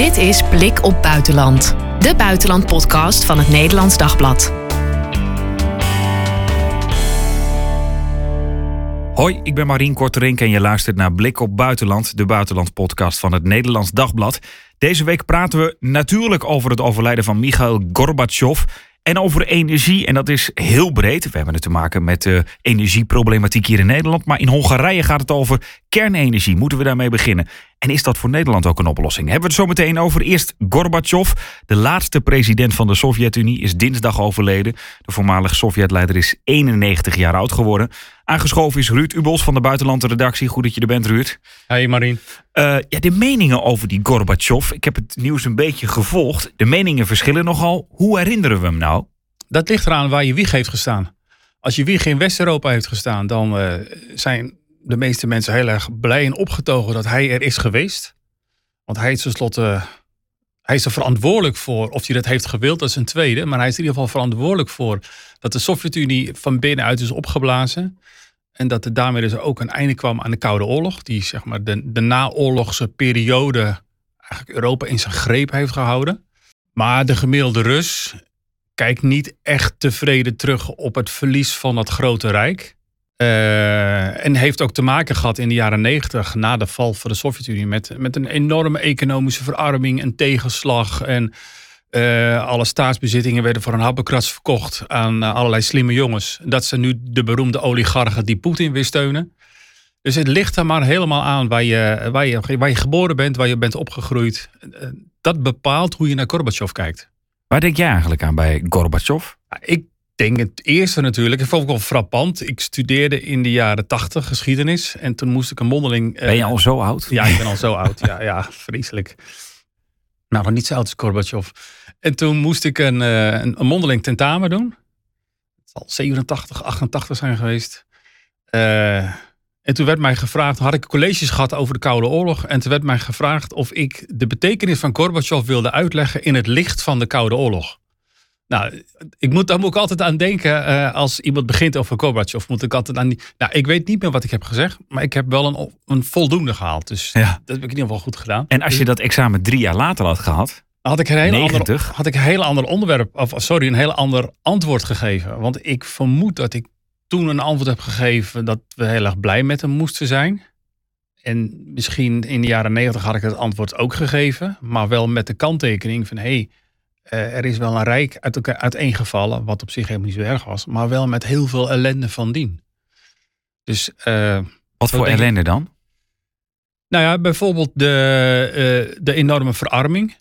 Dit is Blik op Buitenland, de buitenlandpodcast van het Nederlands Dagblad. Hoi, ik ben Marien Korterink en je luistert naar Blik op Buitenland, de buitenlandpodcast van het Nederlands Dagblad. Deze week praten we natuurlijk over het overlijden van Michail Gorbachev. En over energie, en dat is heel breed. We hebben het te maken met de energieproblematiek hier in Nederland. Maar in Hongarije gaat het over kernenergie. Moeten we daarmee beginnen? En is dat voor Nederland ook een oplossing? Hebben we het zo meteen over. Eerst Gorbachev, de laatste president van de Sovjet-Unie, is dinsdag overleden. De voormalige Sovjetleider is 91 jaar oud geworden. Aangeschoven is Ruud Ubos van de Buitenlandredactie. Goed dat je er bent, Ruud. Hey Marien. Uh, ja, de meningen over die Gorbachev. Ik heb het nieuws een beetje gevolgd. De meningen verschillen nogal. Hoe herinneren we hem nou? Dat ligt eraan waar je wieg heeft gestaan. Als je wieg in West-Europa heeft gestaan, dan uh, zijn de meeste mensen heel erg blij en opgetogen dat hij er is geweest. Want hij is tenslotte. Hij is er verantwoordelijk voor. Of hij dat heeft gewild, is een tweede. Maar hij is in ieder geval verantwoordelijk voor dat de Sovjet-Unie van binnenuit is opgeblazen. En dat er daarmee dus ook een einde kwam aan de Koude Oorlog. Die zeg maar de, de naoorlogse periode eigenlijk Europa in zijn greep heeft gehouden. Maar de gemiddelde Rus kijkt niet echt tevreden terug op het verlies van dat grote rijk. Uh, en heeft ook te maken gehad in de jaren negentig, na de val van de Sovjet-Unie, met, met een enorme economische verarming en tegenslag. En uh, alle staatsbezittingen werden voor een habbekrats verkocht aan uh, allerlei slimme jongens. Dat zijn nu de beroemde oligarchen die Poetin weer steunen. Dus het ligt er maar helemaal aan waar je, waar, je, waar je geboren bent, waar je bent opgegroeid. Dat bepaalt hoe je naar Gorbachev kijkt. Waar denk jij eigenlijk aan bij Gorbachev? Ik denk het eerste natuurlijk, ik vond het wel frappant. Ik studeerde in de jaren tachtig geschiedenis en toen moest ik een mondeling. Ben je al zo oud? Ja, ik ben al zo oud. Ja, ja, vreselijk. Nou, nog niet zo oud als Gorbachev. En toen moest ik een, een, een mondeling tentamen doen. Het zal 87, 88 zijn geweest. Uh, en toen werd mij gevraagd, had ik colleges gehad over de Koude Oorlog. En toen werd mij gevraagd of ik de betekenis van Gorbachev wilde uitleggen in het licht van de Koude Oorlog. Nou, ik moet, daar moet ik altijd aan denken uh, als iemand begint over Gorbachev. Moet ik altijd aan die, nou, ik weet niet meer wat ik heb gezegd, maar ik heb wel een, een voldoende gehaald. Dus ja. dat heb ik in ieder geval goed gedaan. En als je dat examen drie jaar later had gehad, had ik een heel, ander, had ik een heel ander onderwerp, of sorry, een heel ander antwoord gegeven. Want ik vermoed dat ik toen een antwoord heb gegeven dat we heel erg blij met hem moesten zijn. En misschien in de jaren negentig had ik het antwoord ook gegeven, maar wel met de kanttekening van hé, hey, uh, er is wel een rijk uit elkaar uiteengevallen, wat op zich helemaal niet zo erg was, maar wel met heel veel ellende van dien. Dus, uh, wat voor ellende dan? Nou ja, bijvoorbeeld de, uh, de enorme verarming.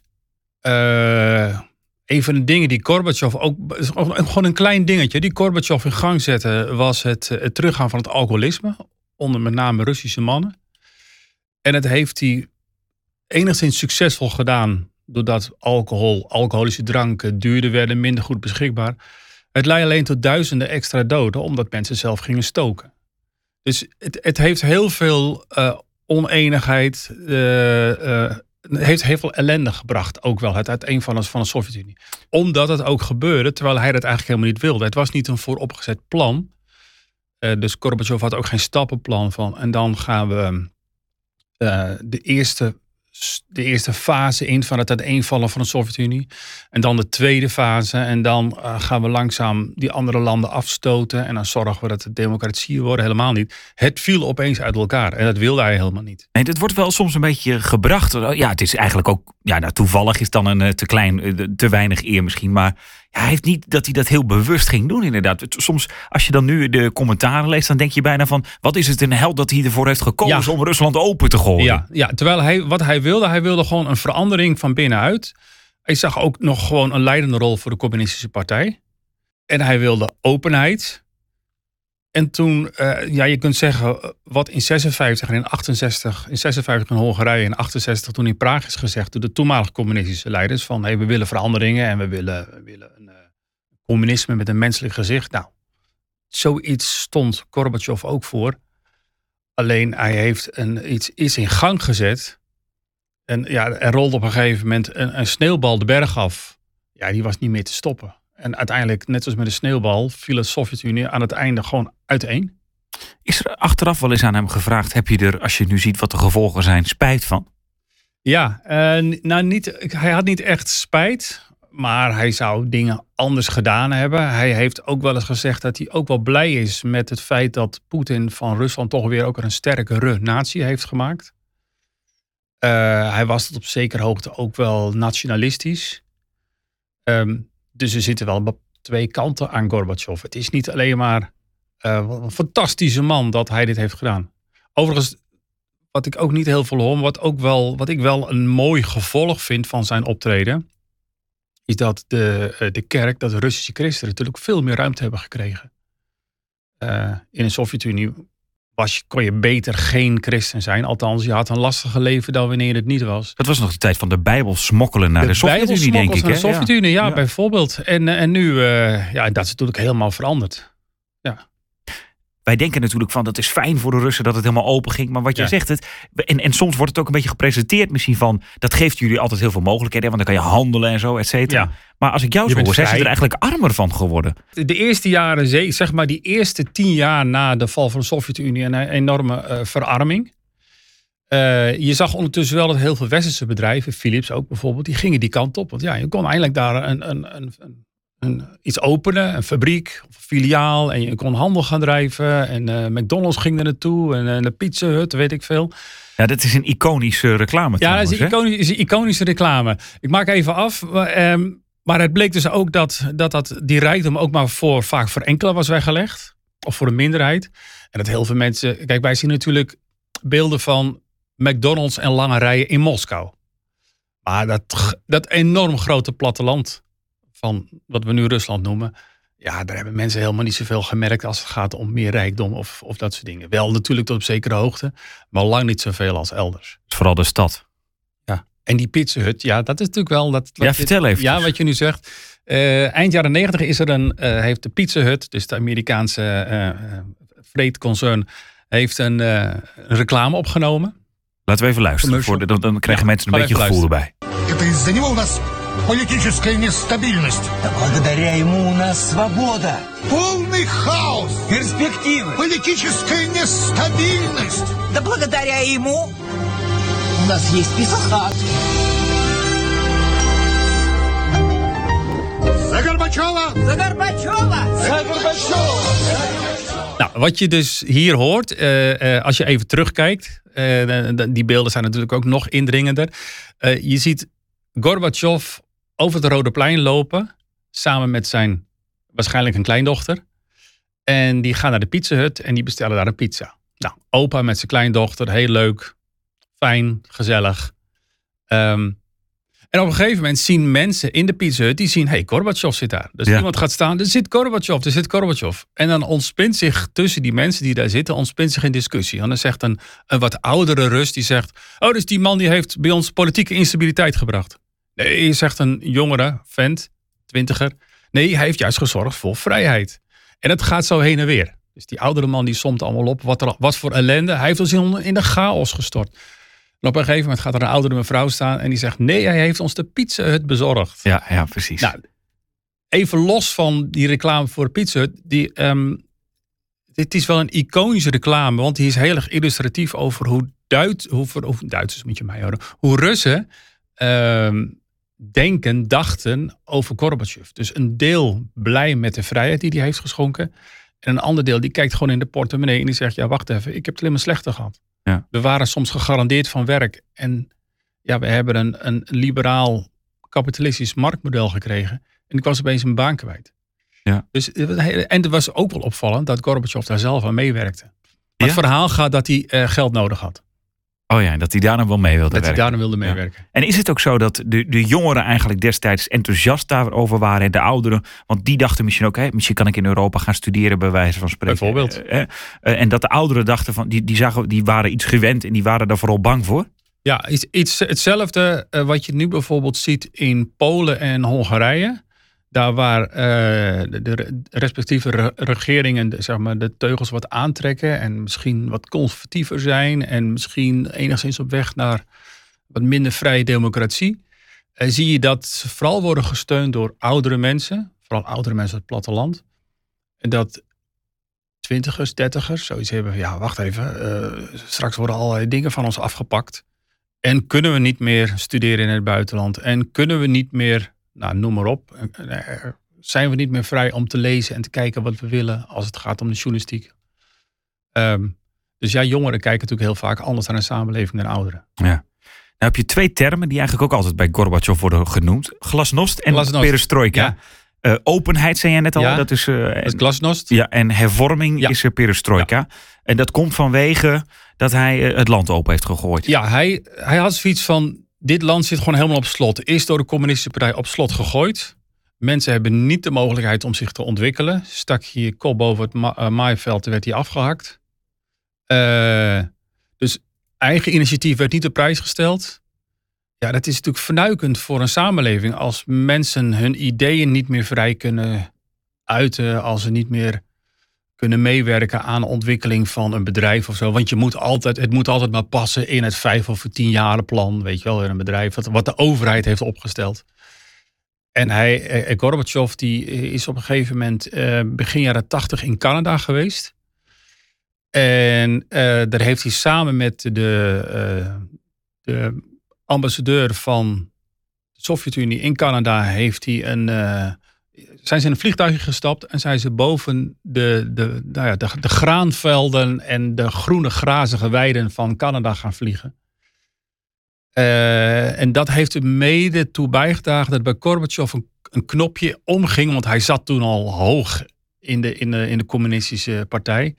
een van de dingen die Gorbachev ook, gewoon een klein dingetje, die Gorbachev in gang zette, was het, het teruggaan van het alcoholisme, onder met name Russische mannen. En het heeft hij enigszins succesvol gedaan doordat alcohol, alcoholische dranken duurder werden, minder goed beschikbaar. Het leidde alleen tot duizenden extra doden, omdat mensen zelf gingen stoken. Dus het, het heeft heel veel uh, oneenigheid, uh, heeft heel veel ellende gebracht, ook wel het uiteenvallen van de Sovjet-Unie. Omdat het ook gebeurde, terwijl hij dat eigenlijk helemaal niet wilde. Het was niet een vooropgezet plan. dus Gorbachev had ook geen stappenplan van. En dan gaan we de eerste de eerste fase in van het uiteenvallen van de Sovjet-Unie. En dan de tweede fase. En dan uh, gaan we langzaam die andere landen afstoten. En dan zorgen we dat het democratieën worden. Helemaal niet. Het viel opeens uit elkaar. En dat wilde hij helemaal niet. Nee, het wordt wel soms een beetje gebracht. Ja, het is eigenlijk ook. Ja, nou, toevallig is dan een uh, te klein, uh, te weinig eer misschien. Maar ja, hij heeft niet dat hij dat heel bewust ging doen, inderdaad. Soms, als je dan nu de commentaren leest, dan denk je bijna van: wat is het een held dat hij ervoor heeft gekozen ja. om Rusland open te gooien? Ja, ja, terwijl hij, wat hij wilde, hij wilde gewoon een verandering van binnenuit. Hij zag ook nog gewoon een leidende rol voor de Communistische Partij. En hij wilde openheid. En toen, uh, ja, je kunt zeggen, wat in 56 en in 68, in 56 in Hongarije en 68 toen in Praag is gezegd door de toenmalige communistische leiders van hey, we willen veranderingen en we willen, we willen communisme met een menselijk gezicht. Nou, zoiets stond Gorbachev ook voor. Alleen hij heeft een, iets, iets in gang gezet. En ja, er rolde op een gegeven moment een, een sneeuwbal de berg af. Ja, die was niet meer te stoppen. En uiteindelijk, net zoals met de sneeuwbal, viel de Sovjet-Unie aan het einde gewoon uiteen. Is er achteraf wel eens aan hem gevraagd: heb je er, als je nu ziet wat de gevolgen zijn, spijt van? Ja, uh, nou niet, hij had niet echt spijt. Maar hij zou dingen anders gedaan hebben. Hij heeft ook wel eens gezegd dat hij ook wel blij is met het feit dat Poetin van Rusland toch weer ook een sterkere natie heeft gemaakt. Uh, hij was tot op zekere hoogte ook wel nationalistisch. Um, dus er zitten wel twee kanten aan Gorbachev. Het is niet alleen maar uh, een fantastische man dat hij dit heeft gedaan. Overigens, wat ik ook niet heel veel hoor, wat, ook wel, wat ik wel een mooi gevolg vind van zijn optreden is dat de, eh, de kerk, dat de Russische christenen natuurlijk veel meer ruimte hebben gekregen. Uh, in de Sovjet-Unie was, kon je beter geen christen zijn. Althans, je had een lastiger leven dan wanneer het niet was. Dat was nog de tijd van de Bijbel smokkelen naar de, de Sovjet-Unie, denk ik. De Sovjet-Unie, ja, ja, bijvoorbeeld. En, en nu, uh, ja, dat is natuurlijk helemaal veranderd. Ja wij denken natuurlijk van dat is fijn voor de Russen dat het helemaal open ging. Maar wat jij zegt, het, en, en soms wordt het ook een beetje gepresenteerd misschien van dat geeft jullie altijd heel veel mogelijkheden. Want dan kan je handelen en zo, et cetera. Maar als ik jou zo hoor, zijn ze er eigenlijk armer van geworden. De eerste jaren, zeg maar die eerste tien jaar na de val van de Sovjet-Unie, een enorme uh, verarming. Uh, je zag ondertussen wel dat heel veel westerse bedrijven, Philips ook bijvoorbeeld, die gingen die kant op. Want ja, je kon eindelijk daar een, een, een, een, iets openen, een fabriek of een filiaal. En je kon handel gaan drijven. En uh, McDonald's ging er naartoe. En uh, de Pizza Hut, weet ik veel. Ja, dat is een iconische reclame. Ja, dat is een, is een iconische reclame. Ik maak even af. Um, maar het bleek dus ook dat, dat, dat die rijkdom ook maar voor, vaak voor enkele was weggelegd. Of voor een minderheid. En dat heel veel mensen... Kijk, wij zien natuurlijk beelden van McDonald's en lange rijen in Moskou. Maar dat, dat enorm grote platteland van wat we nu Rusland noemen. Ja, daar hebben mensen helemaal niet zoveel gemerkt als het gaat om meer rijkdom of, of dat soort dingen. Wel natuurlijk tot op zekere hoogte, maar lang niet zoveel als elders. Vooral de stad. Ja, en die pizzahut, ja, dat is natuurlijk wel... Dat, ja, vertel even. Ja, wat je nu zegt. Uh, eind jaren negentig is er een, uh, heeft de Pizza Hut, dus de Amerikaanse uh, vreedconcern, heeft een, een, reclame opgenomen. Laten we even luisteren, voor de, dan, dan krijgen ja, mensen een beetje gevoel erbij. Политическая нестабильность. Да благодаря ему у нас свобода. Полный хаос. Перспективы. Политическая нестабильность. Да благодаря ему у нас есть писахат. За Горбачева! За Горбачева! За Горбачева! Nou, wat je dus hier hoort, uh, uh, als je even terugkijkt, uh, die beelden zijn natuurlijk ook nog indringender. je ziet Gorbachev over het Rode Plein lopen. Samen met zijn waarschijnlijk een kleindochter. En die gaan naar de pizzahut en die bestellen daar een pizza. Nou, opa met zijn kleindochter, heel leuk, fijn, gezellig. Um, en op een gegeven moment zien mensen in de pizzahut, die zien, hey, Gorbachev zit daar. Dus ja. iemand gaat staan, er zit Gorbachev, er zit Gorbachev. En dan ontspint zich tussen die mensen die daar zitten, ontspint zich een discussie. En dan zegt een, een wat oudere Rus, die zegt, oh, dus die man die heeft bij ons politieke instabiliteit gebracht. Nee, zegt een jongere vent, twintiger. Nee, hij heeft juist gezorgd voor vrijheid. En het gaat zo heen en weer. Dus die oudere man die somt allemaal op wat, er, wat voor ellende. Hij heeft ons in, in de chaos gestort. En op een gegeven moment gaat er een oudere mevrouw staan en die zegt: Nee, hij heeft ons de pizza hut bezorgd. Ja, ja precies. Nou, even los van die reclame voor pizza hut. Die, um, dit is wel een iconische reclame, want die is heel erg illustratief over hoe, Duits, hoe, hoe Duitsers moet je mij horen, hoe Russen um, denken, dachten over Gorbachev. Dus een deel blij met de vrijheid die hij heeft geschonken. En een ander deel die kijkt gewoon in de portemonnee en die zegt: Ja, wacht even, ik heb het alleen maar slechter gehad. Ja. We waren soms gegarandeerd van werk. En ja, we hebben een, een liberaal kapitalistisch marktmodel gekregen. En ik was opeens een baan kwijt. Ja. Dus, en het was ook wel opvallend dat Gorbachev daar zelf aan meewerkte. Maar het verhaal gaat dat hij uh, geld nodig had. Oh ja, dat hij daar wel mee wilde dat werken. hij daar wilde meewerken. En is het ook zo dat de, de jongeren eigenlijk destijds enthousiast daarover waren en de ouderen? Want die dachten misschien ook, hè, misschien kan ik in Europa gaan studeren bij wijze van spreken. Bijvoorbeeld. Eh, eh, en dat de ouderen dachten van, die, die, zagen, die waren iets gewend en die waren daar vooral bang voor? Ja, iets, iets hetzelfde wat je nu bijvoorbeeld ziet in Polen en Hongarije. Daar waar uh, de, respectieve regeringen de, zeg maar, de teugels wat aantrekken en misschien wat conservatiever zijn en misschien enigszins op weg naar wat minder vrije democratie, uh, zie je dat ze vooral worden gesteund door oudere mensen, vooral oudere mensen uit het platteland. En dat twintigers, dertigers zoiets hebben ja, wacht even, uh, straks worden allerlei dingen van ons afgepakt. En kunnen we niet meer studeren in het buitenland? En kunnen we niet meer, nou, noem maar op. eh, Zijn we niet meer vrij om te lezen en te kijken wat we willen als het gaat om de journalistiek? Ehm, dus ja, jongeren kijken natuurlijk heel vaak anders naar een samenleving dan ouderen. Nou heb je twee termen die eigenlijk ook altijd bij Gorbachev worden genoemd. Glasnost en Glasnost. perestroika. Ja. Eh, openheid zei jij net al. Ja. Dat is, eh, Dat is glasnost. ja, en hervorming Ja. is er perestroika. En dat komt vanwege dat hij het land open heeft gegooid. Ja, hij, hij had zoiets van: dit land zit gewoon helemaal op slot. Is door de Communistische Partij op slot gegooid. Mensen hebben niet de mogelijkheid om zich te ontwikkelen. Stak je kop boven het ma eh, maaiveld, werd hij afgehakt. Eh, dus eigen initiatief werd niet op prijs gesteld. Ja, dat is natuurlijk vernuikend voor een samenleving als mensen hun ideeën niet meer vrij kunnen uiten, als ze niet meer kunnen meewerken aan de ontwikkeling van een bedrijf of zo. Want je moet altijd, het moet altijd maar passen in het vijf of tien jaren plan, weet je wel, in een bedrijf, wat, de overheid heeft opgesteld. En hij, eh, Gorbachev, die is op een gegeven moment eh, begin jaren tachtig in Canada geweest. En eh, daar heeft hij samen met de, eh, de ambassadeur van de Sovjet-Unie in Canada, heeft hij een, eh, zijn ze in een vliegtuigje gestapt en zijn ze boven de, de, nou ja, de, de graanvelden en de groene grazige weiden van Canada gaan vliegen. Eh, en dat heeft er mede toe bijgedragen dat bij Gorbachev een, een knopje omging, want hij zat toen al hoog in de, in de, in de communistische partij.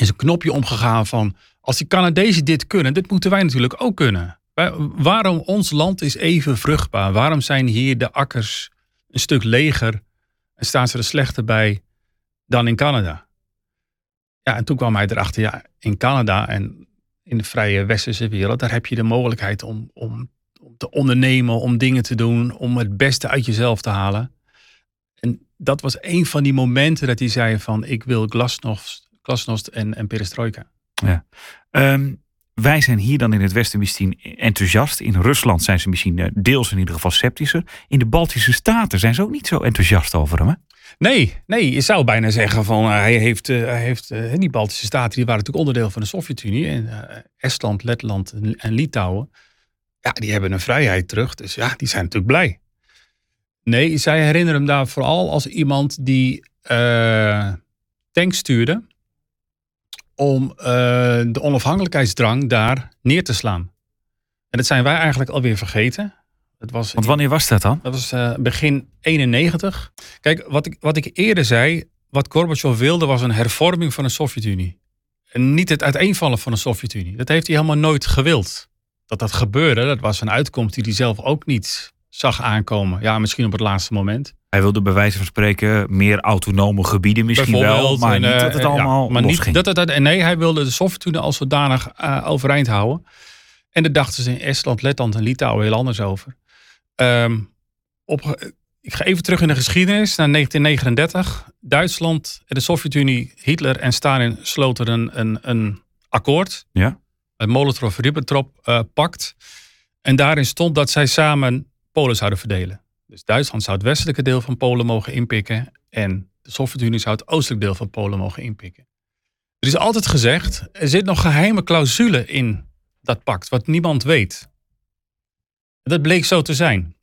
Is een knopje omgegaan van, als die Canadezen dit kunnen, dit moeten wij natuurlijk ook kunnen. Waarom ons land is even vruchtbaar? Waarom zijn hier de akkers een stuk leger en staan ze er slechter bij dan in Canada? Ja, en toen kwam hij erachter, ja, in Canada en in de vrije westerse wereld, daar heb je de mogelijkheid om, om, om te ondernemen, om dingen te doen, om het beste uit jezelf te halen. En dat was een van die momenten dat hij zei van, ik wil glasnost, glasnost en, en perestroika. Ehm, wij zijn hier dan in het Westen misschien enthousiast. In Rusland zijn ze misschien eh, deels in ieder geval sceptischer. In de Baltische Staten zijn ze ook niet zo enthousiast over hem. Hè? Nee, nee, je zou bijna zeggen van eh, hij heeft, eh, hij heeft die Baltische Staten, die waren natuurlijk onderdeel van de Sovjet-Unie. En Estland, Letland en, en Litouwen, ja, die hebben hun vrijheid terug. Dus ja, die zijn natuurlijk blij. Nee, zij herinneren hem daar vooral als iemand die tanks stuurde om eh, de onafhankelijkheidsdrang daar neer te slaan. En dat zijn wij eigenlijk alweer vergeten. Het was Want wanneer was dat dan? dat was eh, begin 91. Kijk, wat ik, wat ik eerder zei, wat Gorbachev wilde was een hervorming van de Sovjet-Unie. En niet het uiteenvallen van de Sovjet-Unie. Dat heeft hij helemaal nooit gewild. Dat dat gebeurde, dat was een uitkomst die hij zelf ook niet zag aankomen. Ja, misschien op het laatste moment. Hij wilde bij wijze van spreken meer autonome gebieden misschien wel. Maar en, niet eh, dat het ja, allemaal maar niet dat het, nee, hij wilde de Sovjet-Unie als zodanig eh, overeind houden. En daar dachten ze in Estland, Letland en Litouwen heel anders over. Ehm, op, ik ga even terug in de geschiedenis naar 1939. Duitsland en de Sovjet-Unie, Hitler en Stalin sloten een, een, een akkoord. Ja. Het Molotov-Ribbentrop-pact. en daarin stond dat zij samen Polen zouden verdelen. Dus Duitsland zou het westelijke deel van Polen mogen inpikken. En de Sovjet-Unie zou het oostelijke deel van Polen mogen inpikken. Er is altijd gezegd, er zit nog geheime clausule in dat pact, wat niemand weet. Dat bleek zo te zijn.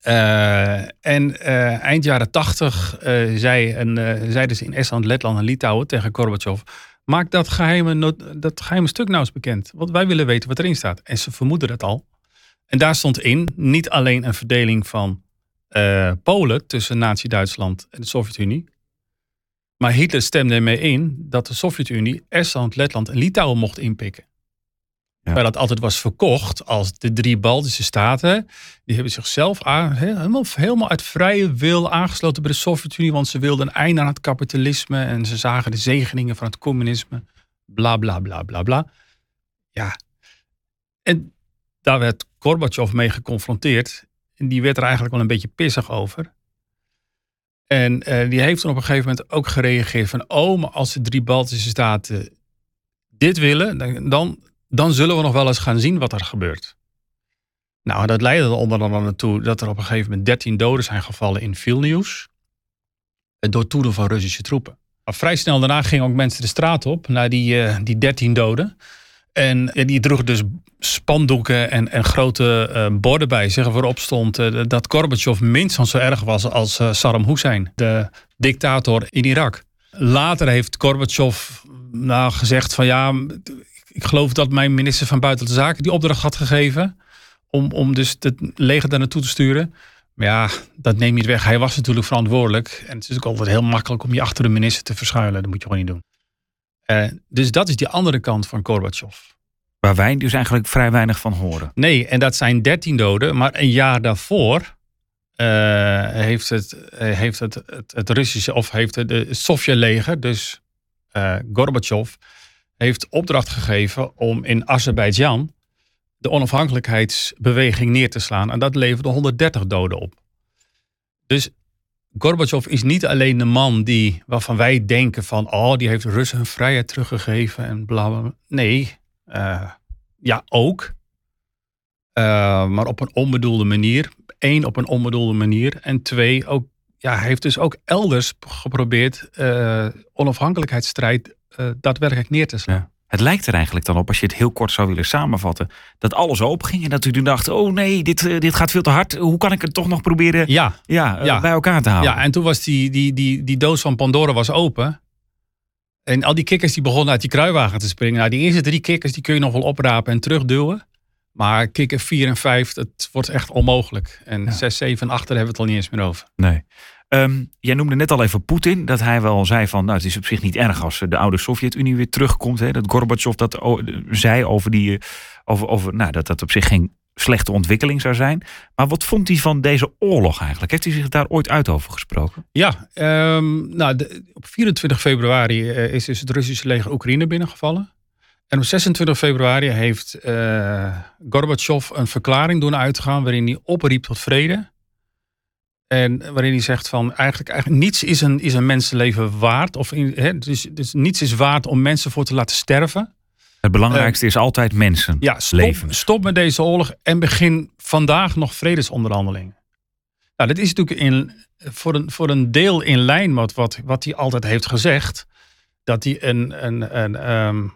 Eh, en eh, eind jaren tachtig zei een, eh, zeiden ze in Estland, Letland en Litouwen tegen Gorbachev... maak dat geheime, dat geheime stuk nou eens bekend. Want wij willen weten wat erin staat. En ze vermoeden het al. En daar stond in niet alleen een verdeling van eh, Polen tussen Nazi-Duitsland en de Sovjet-Unie. Maar Hitler stemde ermee in dat de Sovjet-Unie Estland, Letland en Litouwen mocht inpikken. Terwijl dat altijd was verkocht als de drie Baltische staten. Die hebben zichzelf aan, helemaal, helemaal uit vrije wil aangesloten bij de Sovjet-Unie. Want ze wilden een einde aan het kapitalisme. En ze zagen de zegeningen van het communisme. Bla bla bla bla bla. Ja. En daar werd Gorbachev mee geconfronteerd. En die werd er eigenlijk wel een beetje pissig over. En eh, die heeft dan op een gegeven moment ook gereageerd van... oh, maar als de drie Baltische staten dit willen... dan, dan, dan zullen we nog wel eens gaan zien wat er gebeurt. Nou, dat leidde er onder andere naartoe dat er op een gegeven moment 13 doden zijn gevallen in Vilnius. eh, Door toeren van Russische troepen. Maar vrij snel daarna gingen ook mensen de straat op naar die, eh, die 13 doden. En die droeg dus spandoeken en, en grote eh, borden bij zich waarop stond eh, dat Gorbachev minstens zo erg was als eh, Saddam Hussein, de dictator in Irak. Later heeft Gorbachev nou, gezegd van ja, ik geloof dat mijn minister van Buitenlandse Zaken die opdracht had gegeven om, om dus het leger daar naartoe te sturen. Maar ja, dat neem je niet weg. Hij was natuurlijk verantwoordelijk. En het is ook altijd heel makkelijk om je achter de minister te verschuilen. Dat moet je gewoon niet doen. Eh, dus dat is die andere kant van Gorbachev. Waar wij dus eigenlijk vrij weinig van horen. Nee, en dat zijn 13 doden. Maar een jaar daarvoor eh, heeft, het, eh, heeft het, het, het Russische, of heeft het, de Sovjet-leger, dus eh Gorbachev, heeft opdracht gegeven om in Azerbeidzjan de onafhankelijkheidsbeweging neer te slaan. En dat leverde 130 doden op. Dus Gorbachev is niet alleen de man die, waarvan wij denken van, oh, die heeft Russen hun vrijheid teruggegeven en bla. Nee, eh, ja, ook. Eh, maar op een onbedoelde manier. Eén, op een onbedoelde manier. En twee, ook, ja, hij heeft dus ook elders geprobeerd eh onafhankelijkheidsstrijd daadwerkelijk neer te slaan. Het lijkt er eigenlijk dan op, als je het heel kort zou willen samenvatten, dat alles open ging en dat u toen dacht, oh nee, dit, eh, dit gaat veel te hard. Hoe kan ik het toch nog proberen Ja, ja, eh, Ja. bij elkaar te houden? ja, en toen was die, die, die, die doos van Pandora was open. En al die kikkers die begonnen uit die kruiwagen te springen. Nou, die eerste drie kikkers die kun je nog wel oprapen en terugduwen. Maar kikker 4 en 5, dat wordt echt onmogelijk. En Ja. 6, 7 en 8, daar hebben we het al niet eens meer over. Nee. Ehm, jij noemde net al even Poetin, dat hij wel zei van, nou het is op zich niet erg als eh, de oude Sovjet-Unie weer terugkomt. Hè, dat Gorbachev dat o- zei over die, eh, over, over, nou, dat dat op zich geen slechte ontwikkeling zou zijn. Maar wat vond hij van deze oorlog eigenlijk? Heeft hij zich daar ooit uit over gesproken? Ja, ehm, nou, op 24 februari eh, is dus het Russische leger Oekraïne binnengevallen. En op 26 februari heeft eh Gorbachev een verklaring doen uitgaan waarin hij opriep tot vrede. En waarin hij zegt van eigenlijk, eigenlijk niets is een, is een mensenleven waard. Of in, hè, dus, dus niets is waard om mensen voor te laten sterven. Het belangrijkste is altijd mensen. Ja, stop, Leven. stop met deze oorlog en begin vandaag nog vredesonderhandelingen. Nou, dat is natuurlijk in, voor, een, voor een deel in lijn met wat, wat hij altijd heeft gezegd. Dat hij een, een, een ehm,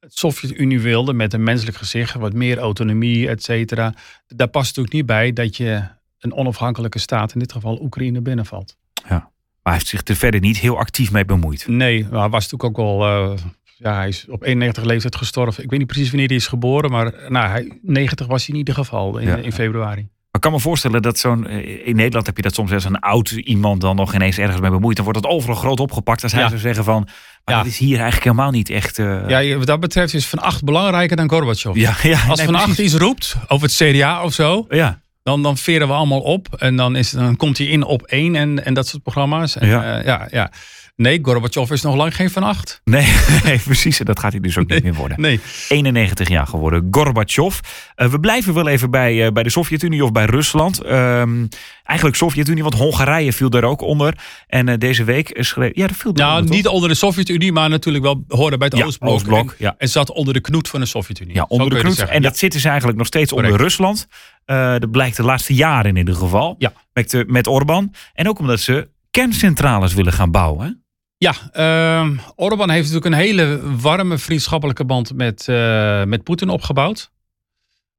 het Sovjet-Unie wilde met een menselijk gezicht, wat meer autonomie, et cetera. Daar past natuurlijk niet bij dat je een onafhankelijke staat, in dit geval Oekraïne, binnenvalt. Maar hij heeft zich er verder niet heel actief mee bemoeid. Nee, maar hij was natuurlijk ook wel. eh, ja, hij is op 91 leeftijd gestorven. Ik weet niet precies wanneer hij is geboren, maar nou, hij, 90 was hij in ieder geval in, Ja. in februari. Maar ik kan me voorstellen dat zo'n. eh, In Nederland heb je dat soms als een oud iemand dan nog ineens ergens mee bemoeit. Dan wordt het overal groot opgepakt. Als hij Ja. zou zeggen van. Maar Ja. dat is hier eigenlijk helemaal niet echt. eh, Ja, wat dat betreft is Van Acht belangrijker dan Gorbachev. ja, ja, Als nee, Van Acht iets roept over het CDA of zo, Ja, dan, dan veren we allemaal op. En dan, is, dan komt hij in op één en, en dat soort programma's. En, Ja. ja. ja, ja. Nee, Gorbachev is nog lang geen Van Acht. nee, nee, precies. Dat gaat hij dus ook niet meer worden. Nee. 91 jaar geworden, Gorbachev. Eh, we blijven wel even bij, eh, bij de Sovjet-Unie of bij Rusland. Ehm, eigenlijk Sovjet-Unie, want Hongarije viel daar ook onder. En eh, deze week schreef... Ja, dat viel Nou, onder, toch? niet onder de Sovjet-Unie, maar natuurlijk wel hoorde bij het Ja, Oostblok. Oostblok, en, ja. en zat onder de knoet van de Sovjet-Unie. Ja, onder de knoet. En dat zitten ze eigenlijk nog steeds onder. Rusland. Dat blijkt de laatste jaren in ieder geval. Ja. Met, met Orbán. En ook omdat ze kerncentrales willen gaan bouwen. Ja, ehm Orbán heeft natuurlijk een hele warme vriendschappelijke band met, eh, met Poetin opgebouwd.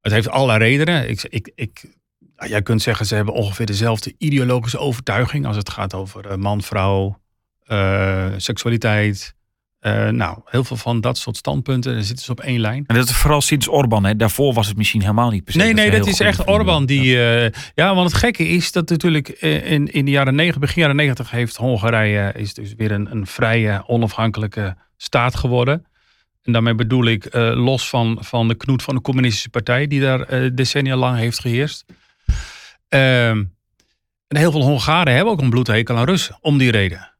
Het heeft allerlei redenen. Ik, ik, ik, nou, jij kunt zeggen, ze hebben ongeveer dezelfde ideologische overtuiging als het gaat over eh, man, vrouw, eh, seksualiteit. Eh, nou, heel veel van dat soort standpunten, zitten ze op één lijn. En dat is vooral sinds Orbán. Hè. Daarvoor was het misschien helemaal niet per se Nee, nee, ze dat is echt Orbán die. eh, ja, want het gekke is dat natuurlijk eh, in, in de jaren 90, begin jaren 90 heeft Hongarije is dus weer een, een vrije, onafhankelijke staat geworden. En daarmee bedoel ik los van, van de knoet van de communistische partij, die daar decennia lang heeft geheerst. Ehm, en heel veel Hongaren hebben ook een bloedhekel aan Russen, om die reden.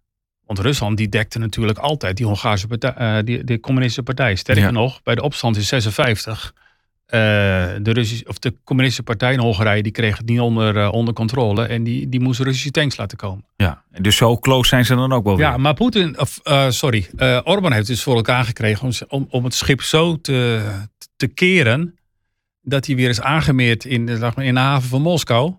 Want Rusland die dekte natuurlijk altijd die Hongaarse partij, eh, die, die communistische partij. Sterker Ja. nog, bij de opstand in 56 eh, de, Russische, of de communistische partij in Hongarije die kreeg het niet onder, eh, onder controle. En die, die moest Russische tanks laten komen. Ja, en dus zo close zijn ze dan ook wel weer. Ja, maar Poetin, of sorry, Orbán heeft dus voor elkaar gekregen om, om, om het schip zo te, te keren. dat hij weer is aangemeerd in, in de haven van Moskou.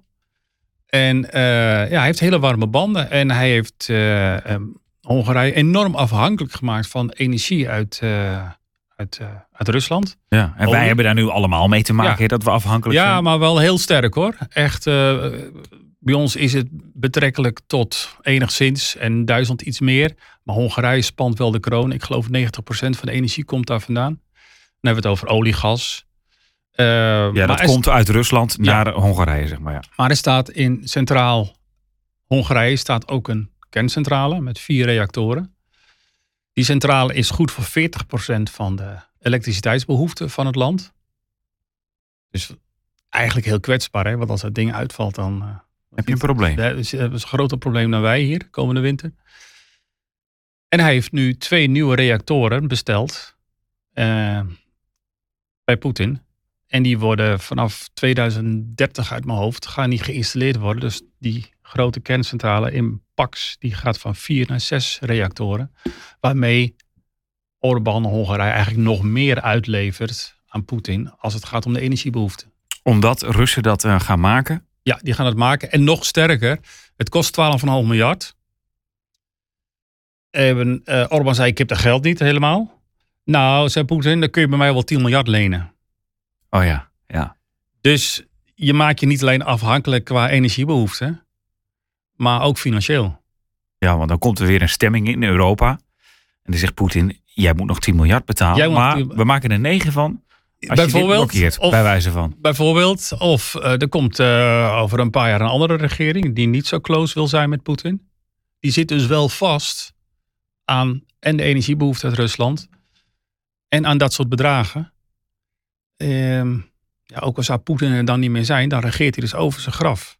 En eh, ja, hij heeft hele warme banden. En hij heeft eh, em, Hongarije enorm afhankelijk gemaakt van energie uit, eh, uit, uit Rusland. Ja, en wij hebben daar nu allemaal mee te maken, Ja. dat we afhankelijk Ja, zijn. maar wel heel sterk hoor. Echt, bij ons is het betrekkelijk tot enigszins en Duitsland iets meer. Maar Hongarije spant wel de kroon. Ik geloof 90% van de energie komt daar vandaan. Dan hebben we het over olie, gas. Eh, Ja, dat komt uit Rusland Ja. naar Hongarije, zeg maar. Ja. Maar er staat in centraal Hongarije staat ook een kerncentrale met vier reactoren. Die centrale is goed voor 40% van de elektriciteitsbehoeften van het land. Dus eigenlijk heel kwetsbaar, hè? want als dat ding uitvalt, dan eh, Heb je een probleem? dat is, dat is een groter probleem dan wij hier komende winter. En hij heeft nu twee nieuwe reactoren besteld eh, bij Poetin. En die worden vanaf 2030 uit mijn hoofd gaan die geïnstalleerd worden. Dus die grote kerncentrale in Pax die gaat van vier naar zes reactoren. Waarmee Orbán Hongarije eigenlijk nog meer uitlevert aan Poetin als het gaat om de energiebehoeften. Omdat Russen dat eh, gaan maken. Ja, die gaan het maken. En nog sterker, het kost 12,5 miljard. En, eh Orbán zei, ik heb dat geld niet helemaal. Nou, zei Poetin, dan kun je bij mij wel 10 miljard lenen. Oh ja, ja. Dus je maakt je niet alleen afhankelijk qua energiebehoeften, maar ook financieel. Ja, want dan komt er weer een stemming in Europa. En dan zegt Poetin, jij moet nog 10 miljard betalen. Maar 10 we maken er 9 van als je dit blokkeert, of, bij wijze van. bijvoorbeeld, of eh, er komt eh, over een paar jaar een andere regering die niet zo close wil zijn met Poetin. Die zit dus wel vast aan en de energiebehoefte uit Rusland en aan dat soort bedragen. Ehm, ja, ook al zou Poetin er dan niet meer zijn, dan regeert hij dus over zijn graf.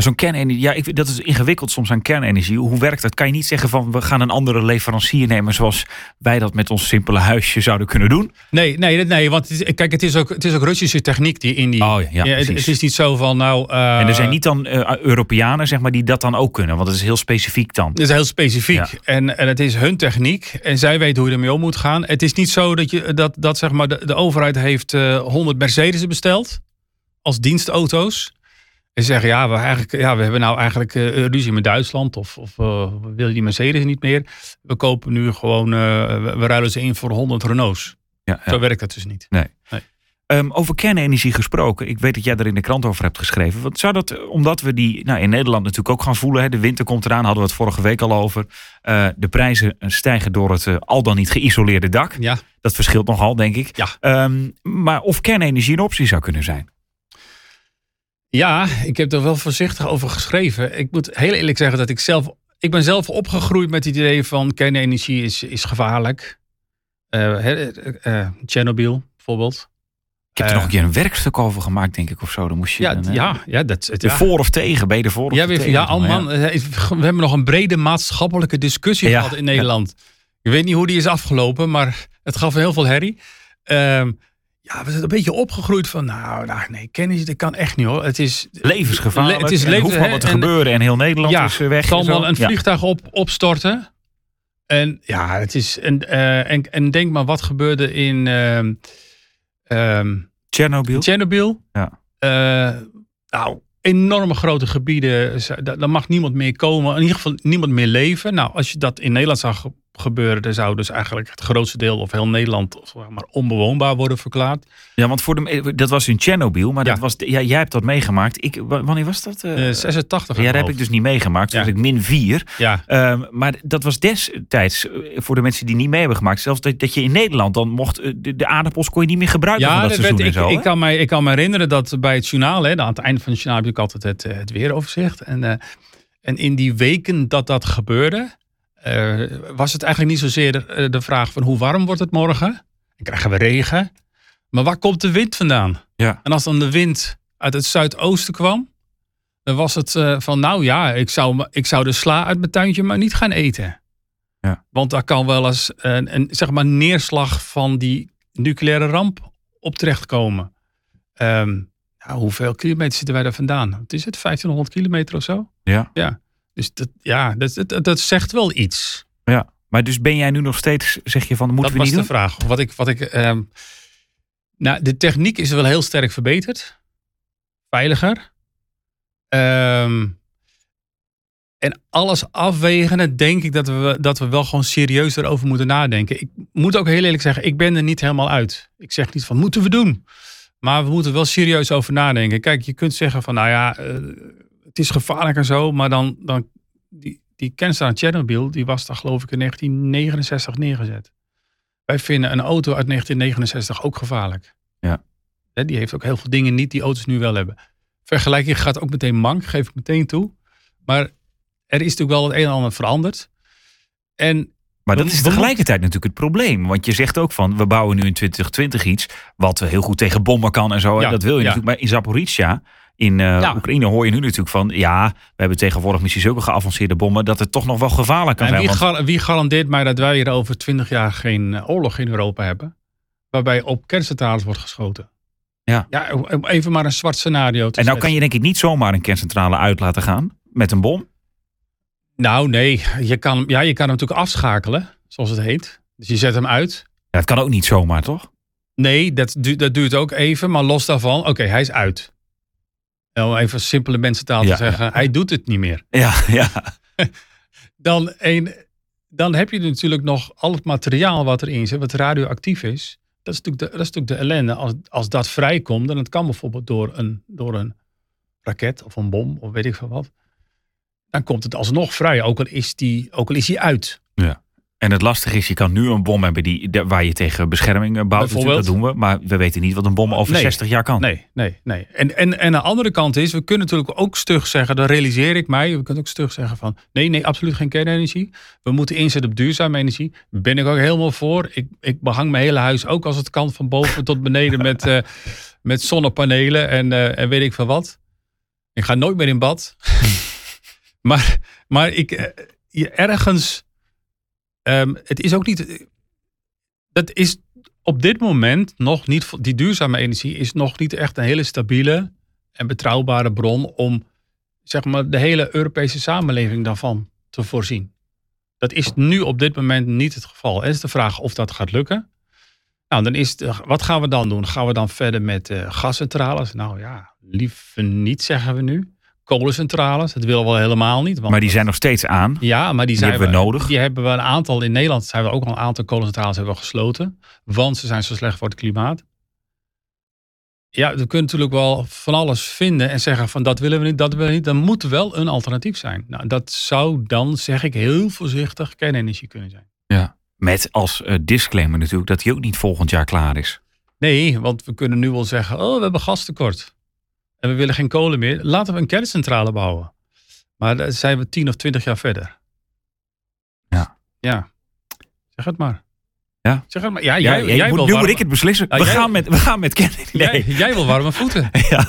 Maar zo'n kernenergie, ja, ik, dat is ingewikkeld soms aan kernenergie. Hoe werkt dat? Kan je niet zeggen van we gaan een andere leverancier nemen zoals wij dat met ons simpele huisje zouden kunnen doen? Nee, nee, nee want kijk, het is, ook, het is ook Russische techniek die in die. Oh ja, ja, het, is niet zo van, nou. eh, en er zijn niet dan eh, Europeanen, zeg maar, die dat dan ook kunnen. Want het is heel specifiek dan. Het is heel specifiek. Ja. En, en het is hun techniek. En zij weten hoe je ermee om moet gaan. Het is niet zo dat, je, dat, dat zeg maar, de, de overheid heeft eh 100 Mercedes besteld. Als dienstauto's. En zeggen, ja, we, eigenlijk, ja, we hebben nou eigenlijk eh, ruzie met Duitsland. Of, of eh, we willen die Mercedes niet meer. We kopen nu gewoon, eh, we, we ruilen ze in voor 100 Renaults. Ja, ja. Zo werkt dat dus niet. Ehm, over kernenergie gesproken. Ik weet dat jij er in de krant over hebt geschreven. Want zou dat, omdat we die nou, in Nederland natuurlijk ook gaan voelen. Hè, de winter komt eraan, hadden we het vorige week al over. De prijzen stijgen door het al dan niet geïsoleerde dak. Ja, Dat verschilt nogal, denk ik. Ja. Ehm, maar of kernenergie een optie zou kunnen zijn. Ja, ik heb er wel voorzichtig over geschreven. Ik moet heel eerlijk zeggen dat ik zelf... Ik ben zelf opgegroeid met het idee van kernenergie is, is gevaarlijk. Eh, eh, eh, Chernobyl bijvoorbeeld. Ik heb er nog een keer een werkstuk over gemaakt, denk ik, of zo. Dan moest je Ja, ja, ja, dat het. Ja. voor of tegen. Ben je er voor of Ja, tegen? weer, ja, oh man, we hebben nog een brede maatschappelijke discussie Ja, gehad in Nederland. Ik weet niet hoe die is afgelopen, maar het gaf heel veel herrie. Ehm, ja, we zijn een beetje opgegroeid van, nou, nou nee, kennis, dat kan echt niet hoor. Het is Levensgevaarlijk. Le- het is en er leven- hoeft maar wat te en- gebeuren en heel Nederland ja, is eh, weg. zo. wel een vliegtuig op, opstorten. En ja, het is. En, eh, en, en denk maar wat gebeurde in ehm ehm, Chernobyl. Chernobyl. Ja. Eh, nou, enorme grote gebieden. Daar mag niemand meer komen. In ieder geval niemand meer leven. Nou, als je dat in Nederland zag ge- gebeuren, dan zou dus eigenlijk het grootste deel of heel Nederland maar, onbewoonbaar worden verklaard. Ja, want voor de, dat was in Chernobyl, maar dat Ja. was, ja, jij hebt dat meegemaakt. Ik, wa- wanneer was dat? eh? Eh 86. ja, dat heb ik dus niet meegemaakt. Dus Ja. ik min 4. Ja, Ehm, maar dat was destijds, eh, voor de mensen die niet mee hebben gemaakt, zelfs dat, dat je in Nederland dan mocht, eh, de, de aardappels kon je niet meer gebruiken van dat dat seizoen werd, ik, zo. ik, kan mij, ik kan me herinneren dat bij het journaal, hè, aan het einde van het journaal heb ik altijd het, eh, het weeroverzicht. En, eh, en in die weken dat dat gebeurde, eh, was het eigenlijk niet zozeer de, de vraag van hoe warm wordt het morgen? Dan krijgen we regen. Maar waar komt de wind vandaan? Ja. En als dan de wind uit het zuidoosten kwam, dan was het eh, van nou ja, ik zou, ik zou de sla uit mijn tuintje maar niet gaan eten. Ja. Want daar kan wel eens een, een zeg maar neerslag van die nucleaire ramp op terechtkomen. Ehm nou, hoeveel kilometer zitten wij daar vandaan? Wat is het? 1500 kilometer of zo? Ja. Dus dat, ja, dat, dat, dat zegt wel iets. ja. Maar dus ben jij nu nog steeds, zeg je van, moeten dat we was niet de doen? vraag. Wat ik, wat ik, ehm, nou, de techniek is wel heel sterk verbeterd. Veiliger. Ehm, En alles afwegende denk ik dat we, dat we wel gewoon serieus erover moeten nadenken. Ik moet ook heel eerlijk zeggen, ik ben er niet helemaal uit. Ik zeg niet van moeten we doen. Maar we moeten wel serieus over nadenken. Kijk, je kunt zeggen van nou ja, eh, het is gevaarlijk en zo. Maar dan, dan die, die kernstaal Chernobyl, die was daar geloof ik in 1969 neergezet. Wij vinden een auto uit 1969 ook gevaarlijk. Ja. Die heeft ook heel veel dingen niet die auto's nu wel hebben. Vergelijking gaat ook meteen mank, geef ik meteen toe. Maar er is natuurlijk wel het een en ander veranderd. En Maar dat is tegelijkertijd natuurlijk het probleem. Want je zegt ook van, we bouwen nu in 2020 iets... wat heel goed tegen bommen kan en zo. en dat wil je ja. natuurlijk. Maar in Zaporizhia, in eh, Ja. Oekraïne, hoor je nu natuurlijk van... ja, we hebben tegenwoordig misschien zulke geavanceerde bommen... dat het toch nog wel gevaarlijk kan En zijn. wie, Want- gar- wie garandeert mij dat wij hier over twintig jaar geen eh, oorlog in Europa hebben? Waarbij op kerncentrales wordt geschoten. Ja. ja even maar een zwart scenario te en nou kan je denk ik niet zomaar een kerncentrale uit laten gaan... met een bom. Nou nee, je kan, ja, je kan hem natuurlijk afschakelen, zoals het heet. Dus je zet hem uit. Ja, dat kan ook niet zomaar, toch? Nee, dat, dat duurt ook even. Maar los daarvan, oké, hij is uit. En Om even simpele mensentaal Ja, te zeggen, hij doet het niet meer. Ja, ja. Dan, een, dan heb je natuurlijk nog al het materiaal wat erin zit, wat radioactief is. Dat is natuurlijk de, dat is natuurlijk de ellende. Als, als dat vrijkomt, en het kan bijvoorbeeld door een, door een raket of een bom of weet ik veel wat. Dan komt het alsnog vrij, ook al is die, ook al is die uit. En het lastige is, je kan nu een bom hebben die, waar je tegen bescherming eh, bouwt. Dat doen we. Maar we weten niet wat een bom over Nee. 60 jaar kan. Nee, nee, nee. En, en, en de andere kant is, we kunnen natuurlijk ook stug zeggen, dat realiseer ik mij. We kunnen ook stug zeggen van, nee, nee, absoluut geen kernenergie. We moeten inzetten op duurzame energie. Ben ik ook helemaal voor. Ik, ik behang mijn hele huis ook als het kan, van boven tot beneden met, eh, met zonnepanelen en, eh, en weet ik veel wat. Ik ga nooit meer in bad. maar, maar ik, je ergens, ehm, het is ook niet, dat is op dit moment nog niet, die duurzame energie is nog niet echt een hele stabiele en betrouwbare bron om zeg maar, de hele Europese samenleving daarvan te voorzien. Dat is nu op dit moment niet het geval. Is de vraag of dat gaat lukken. Nou, dan is het, wat gaan we dan doen? Gaan we dan verder met eh, gascentrales? Nou ja, liever niet, zeggen we nu. Kolencentrales, dat willen we helemaal niet. Want Maar die zijn nog steeds aan. ja, maar die, zijn hebben we nodig. Die hebben we een aantal in Nederland. Zijn we ook al een aantal kolencentrales hebben we gesloten, want ze zijn zo slecht voor het klimaat. Ja, we kunnen natuurlijk wel van alles vinden en zeggen van dat willen we niet, dat willen we niet. Dan moet er wel een alternatief zijn. Nou, dat zou dan, zeg ik heel voorzichtig, kernenergie kunnen zijn. Met als eh, disclaimer natuurlijk dat die ook niet volgend jaar klaar is. Nee, want we kunnen nu wel zeggen, oh, we hebben gastekort. En we willen geen kolen meer. Laten we een kerncentrale bouwen. Maar dan zijn we tien of twintig jaar verder. Ja. Ja. Zeg het maar. Ja. Zeg het maar. Ja, Ja, jij, jij jij moet, wil nu moet ik het beslissen. Ja, we, jij- gaan met, we gaan met Kennedy. Nee. Jij, jij wil warme voeten. Ja.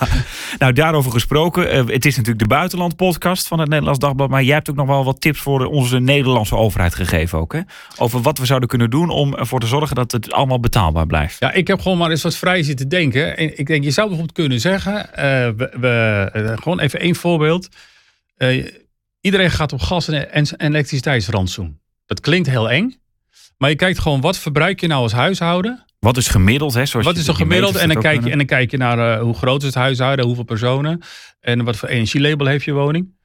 Nou, daarover gesproken. eh, het is natuurlijk de buitenland podcast van het Nederlands Dagblad. Maar jij hebt ook nog wel wat tips voor onze Nederlandse overheid gegeven ook. Hè? Over wat we zouden kunnen doen om ervoor te zorgen dat het allemaal betaalbaar blijft. Ja, ik heb gewoon maar eens wat vrij zitten denken. En ik denk, je zou bijvoorbeeld kunnen zeggen, eh, we, we, eh, gewoon even één voorbeeld. Iedereen gaat op gas en, en, en elektriciteitsrantsoen. Dat klinkt heel eng. Maar je kijkt gewoon, wat verbruik je nou als huishouden? Wat is gemiddeld? Hè? Zoals Wat is er gemiddeld? En dan, kijk je, en dan kijk je naar eh, hoe groot is het huishouden, hoeveel personen. En wat voor energielabel heeft je woning.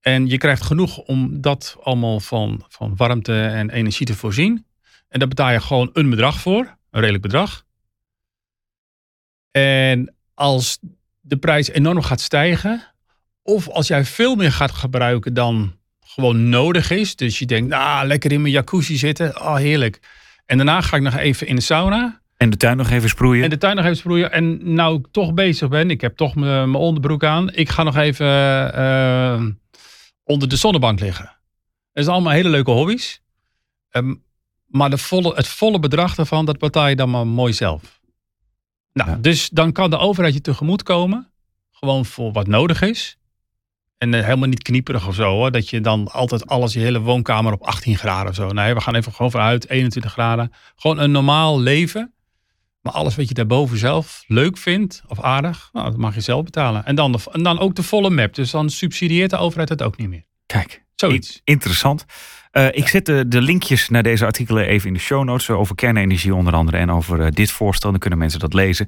En je krijgt genoeg om dat allemaal van, van warmte en energie te voorzien. En daar betaal je gewoon een bedrag voor. Een redelijk bedrag. En als de prijs enorm gaat stijgen. Of als jij veel meer gaat gebruiken dan gewoon nodig is. Dus je denkt, nou, lekker in mijn jacuzzi zitten. Oh, heerlijk. En daarna ga ik nog even in de sauna. En de tuin nog even sproeien. En de tuin nog even sproeien. En nou ik toch bezig ben, ik heb toch mijn onderbroek aan. Ik ga nog even eh, onder de zonnebank liggen. Dat zijn allemaal hele leuke hobby's. Ehm, maar de volle, het volle bedrag daarvan, dat betaal je dan maar mooi zelf. Nou, Ja. dus dan kan de overheid je tegemoet komen. Gewoon voor wat nodig is. En eh, helemaal niet knieperig of zo hoor. Dat je dan altijd alles, je hele woonkamer op 18 graden of zo. Nee, we gaan even gewoon vanuit 21 graden. Gewoon een normaal leven. Maar alles wat je daarboven zelf leuk vindt of aardig, nou, dat mag je zelf betalen. En dan, de, en dan ook de volle map. Dus dan subsidieert de overheid het ook niet meer. Kijk, Zoiets. In- interessant. Eh, ik zet de, de linkjes naar deze artikelen even in de show notes. eh, Over kernenergie onder andere en over eh, dit voorstel. Dan kunnen mensen dat lezen.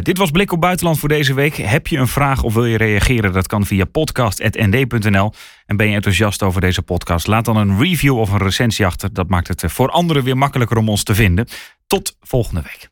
Dit was Blik op Buitenland voor deze week. Heb je een vraag of wil je reageren? Dat kan via podcast.nd.nl. En ben je enthousiast over deze podcast? Laat dan een review of een recensie achter. Dat maakt het voor anderen weer makkelijker om ons te vinden. Tot volgende week.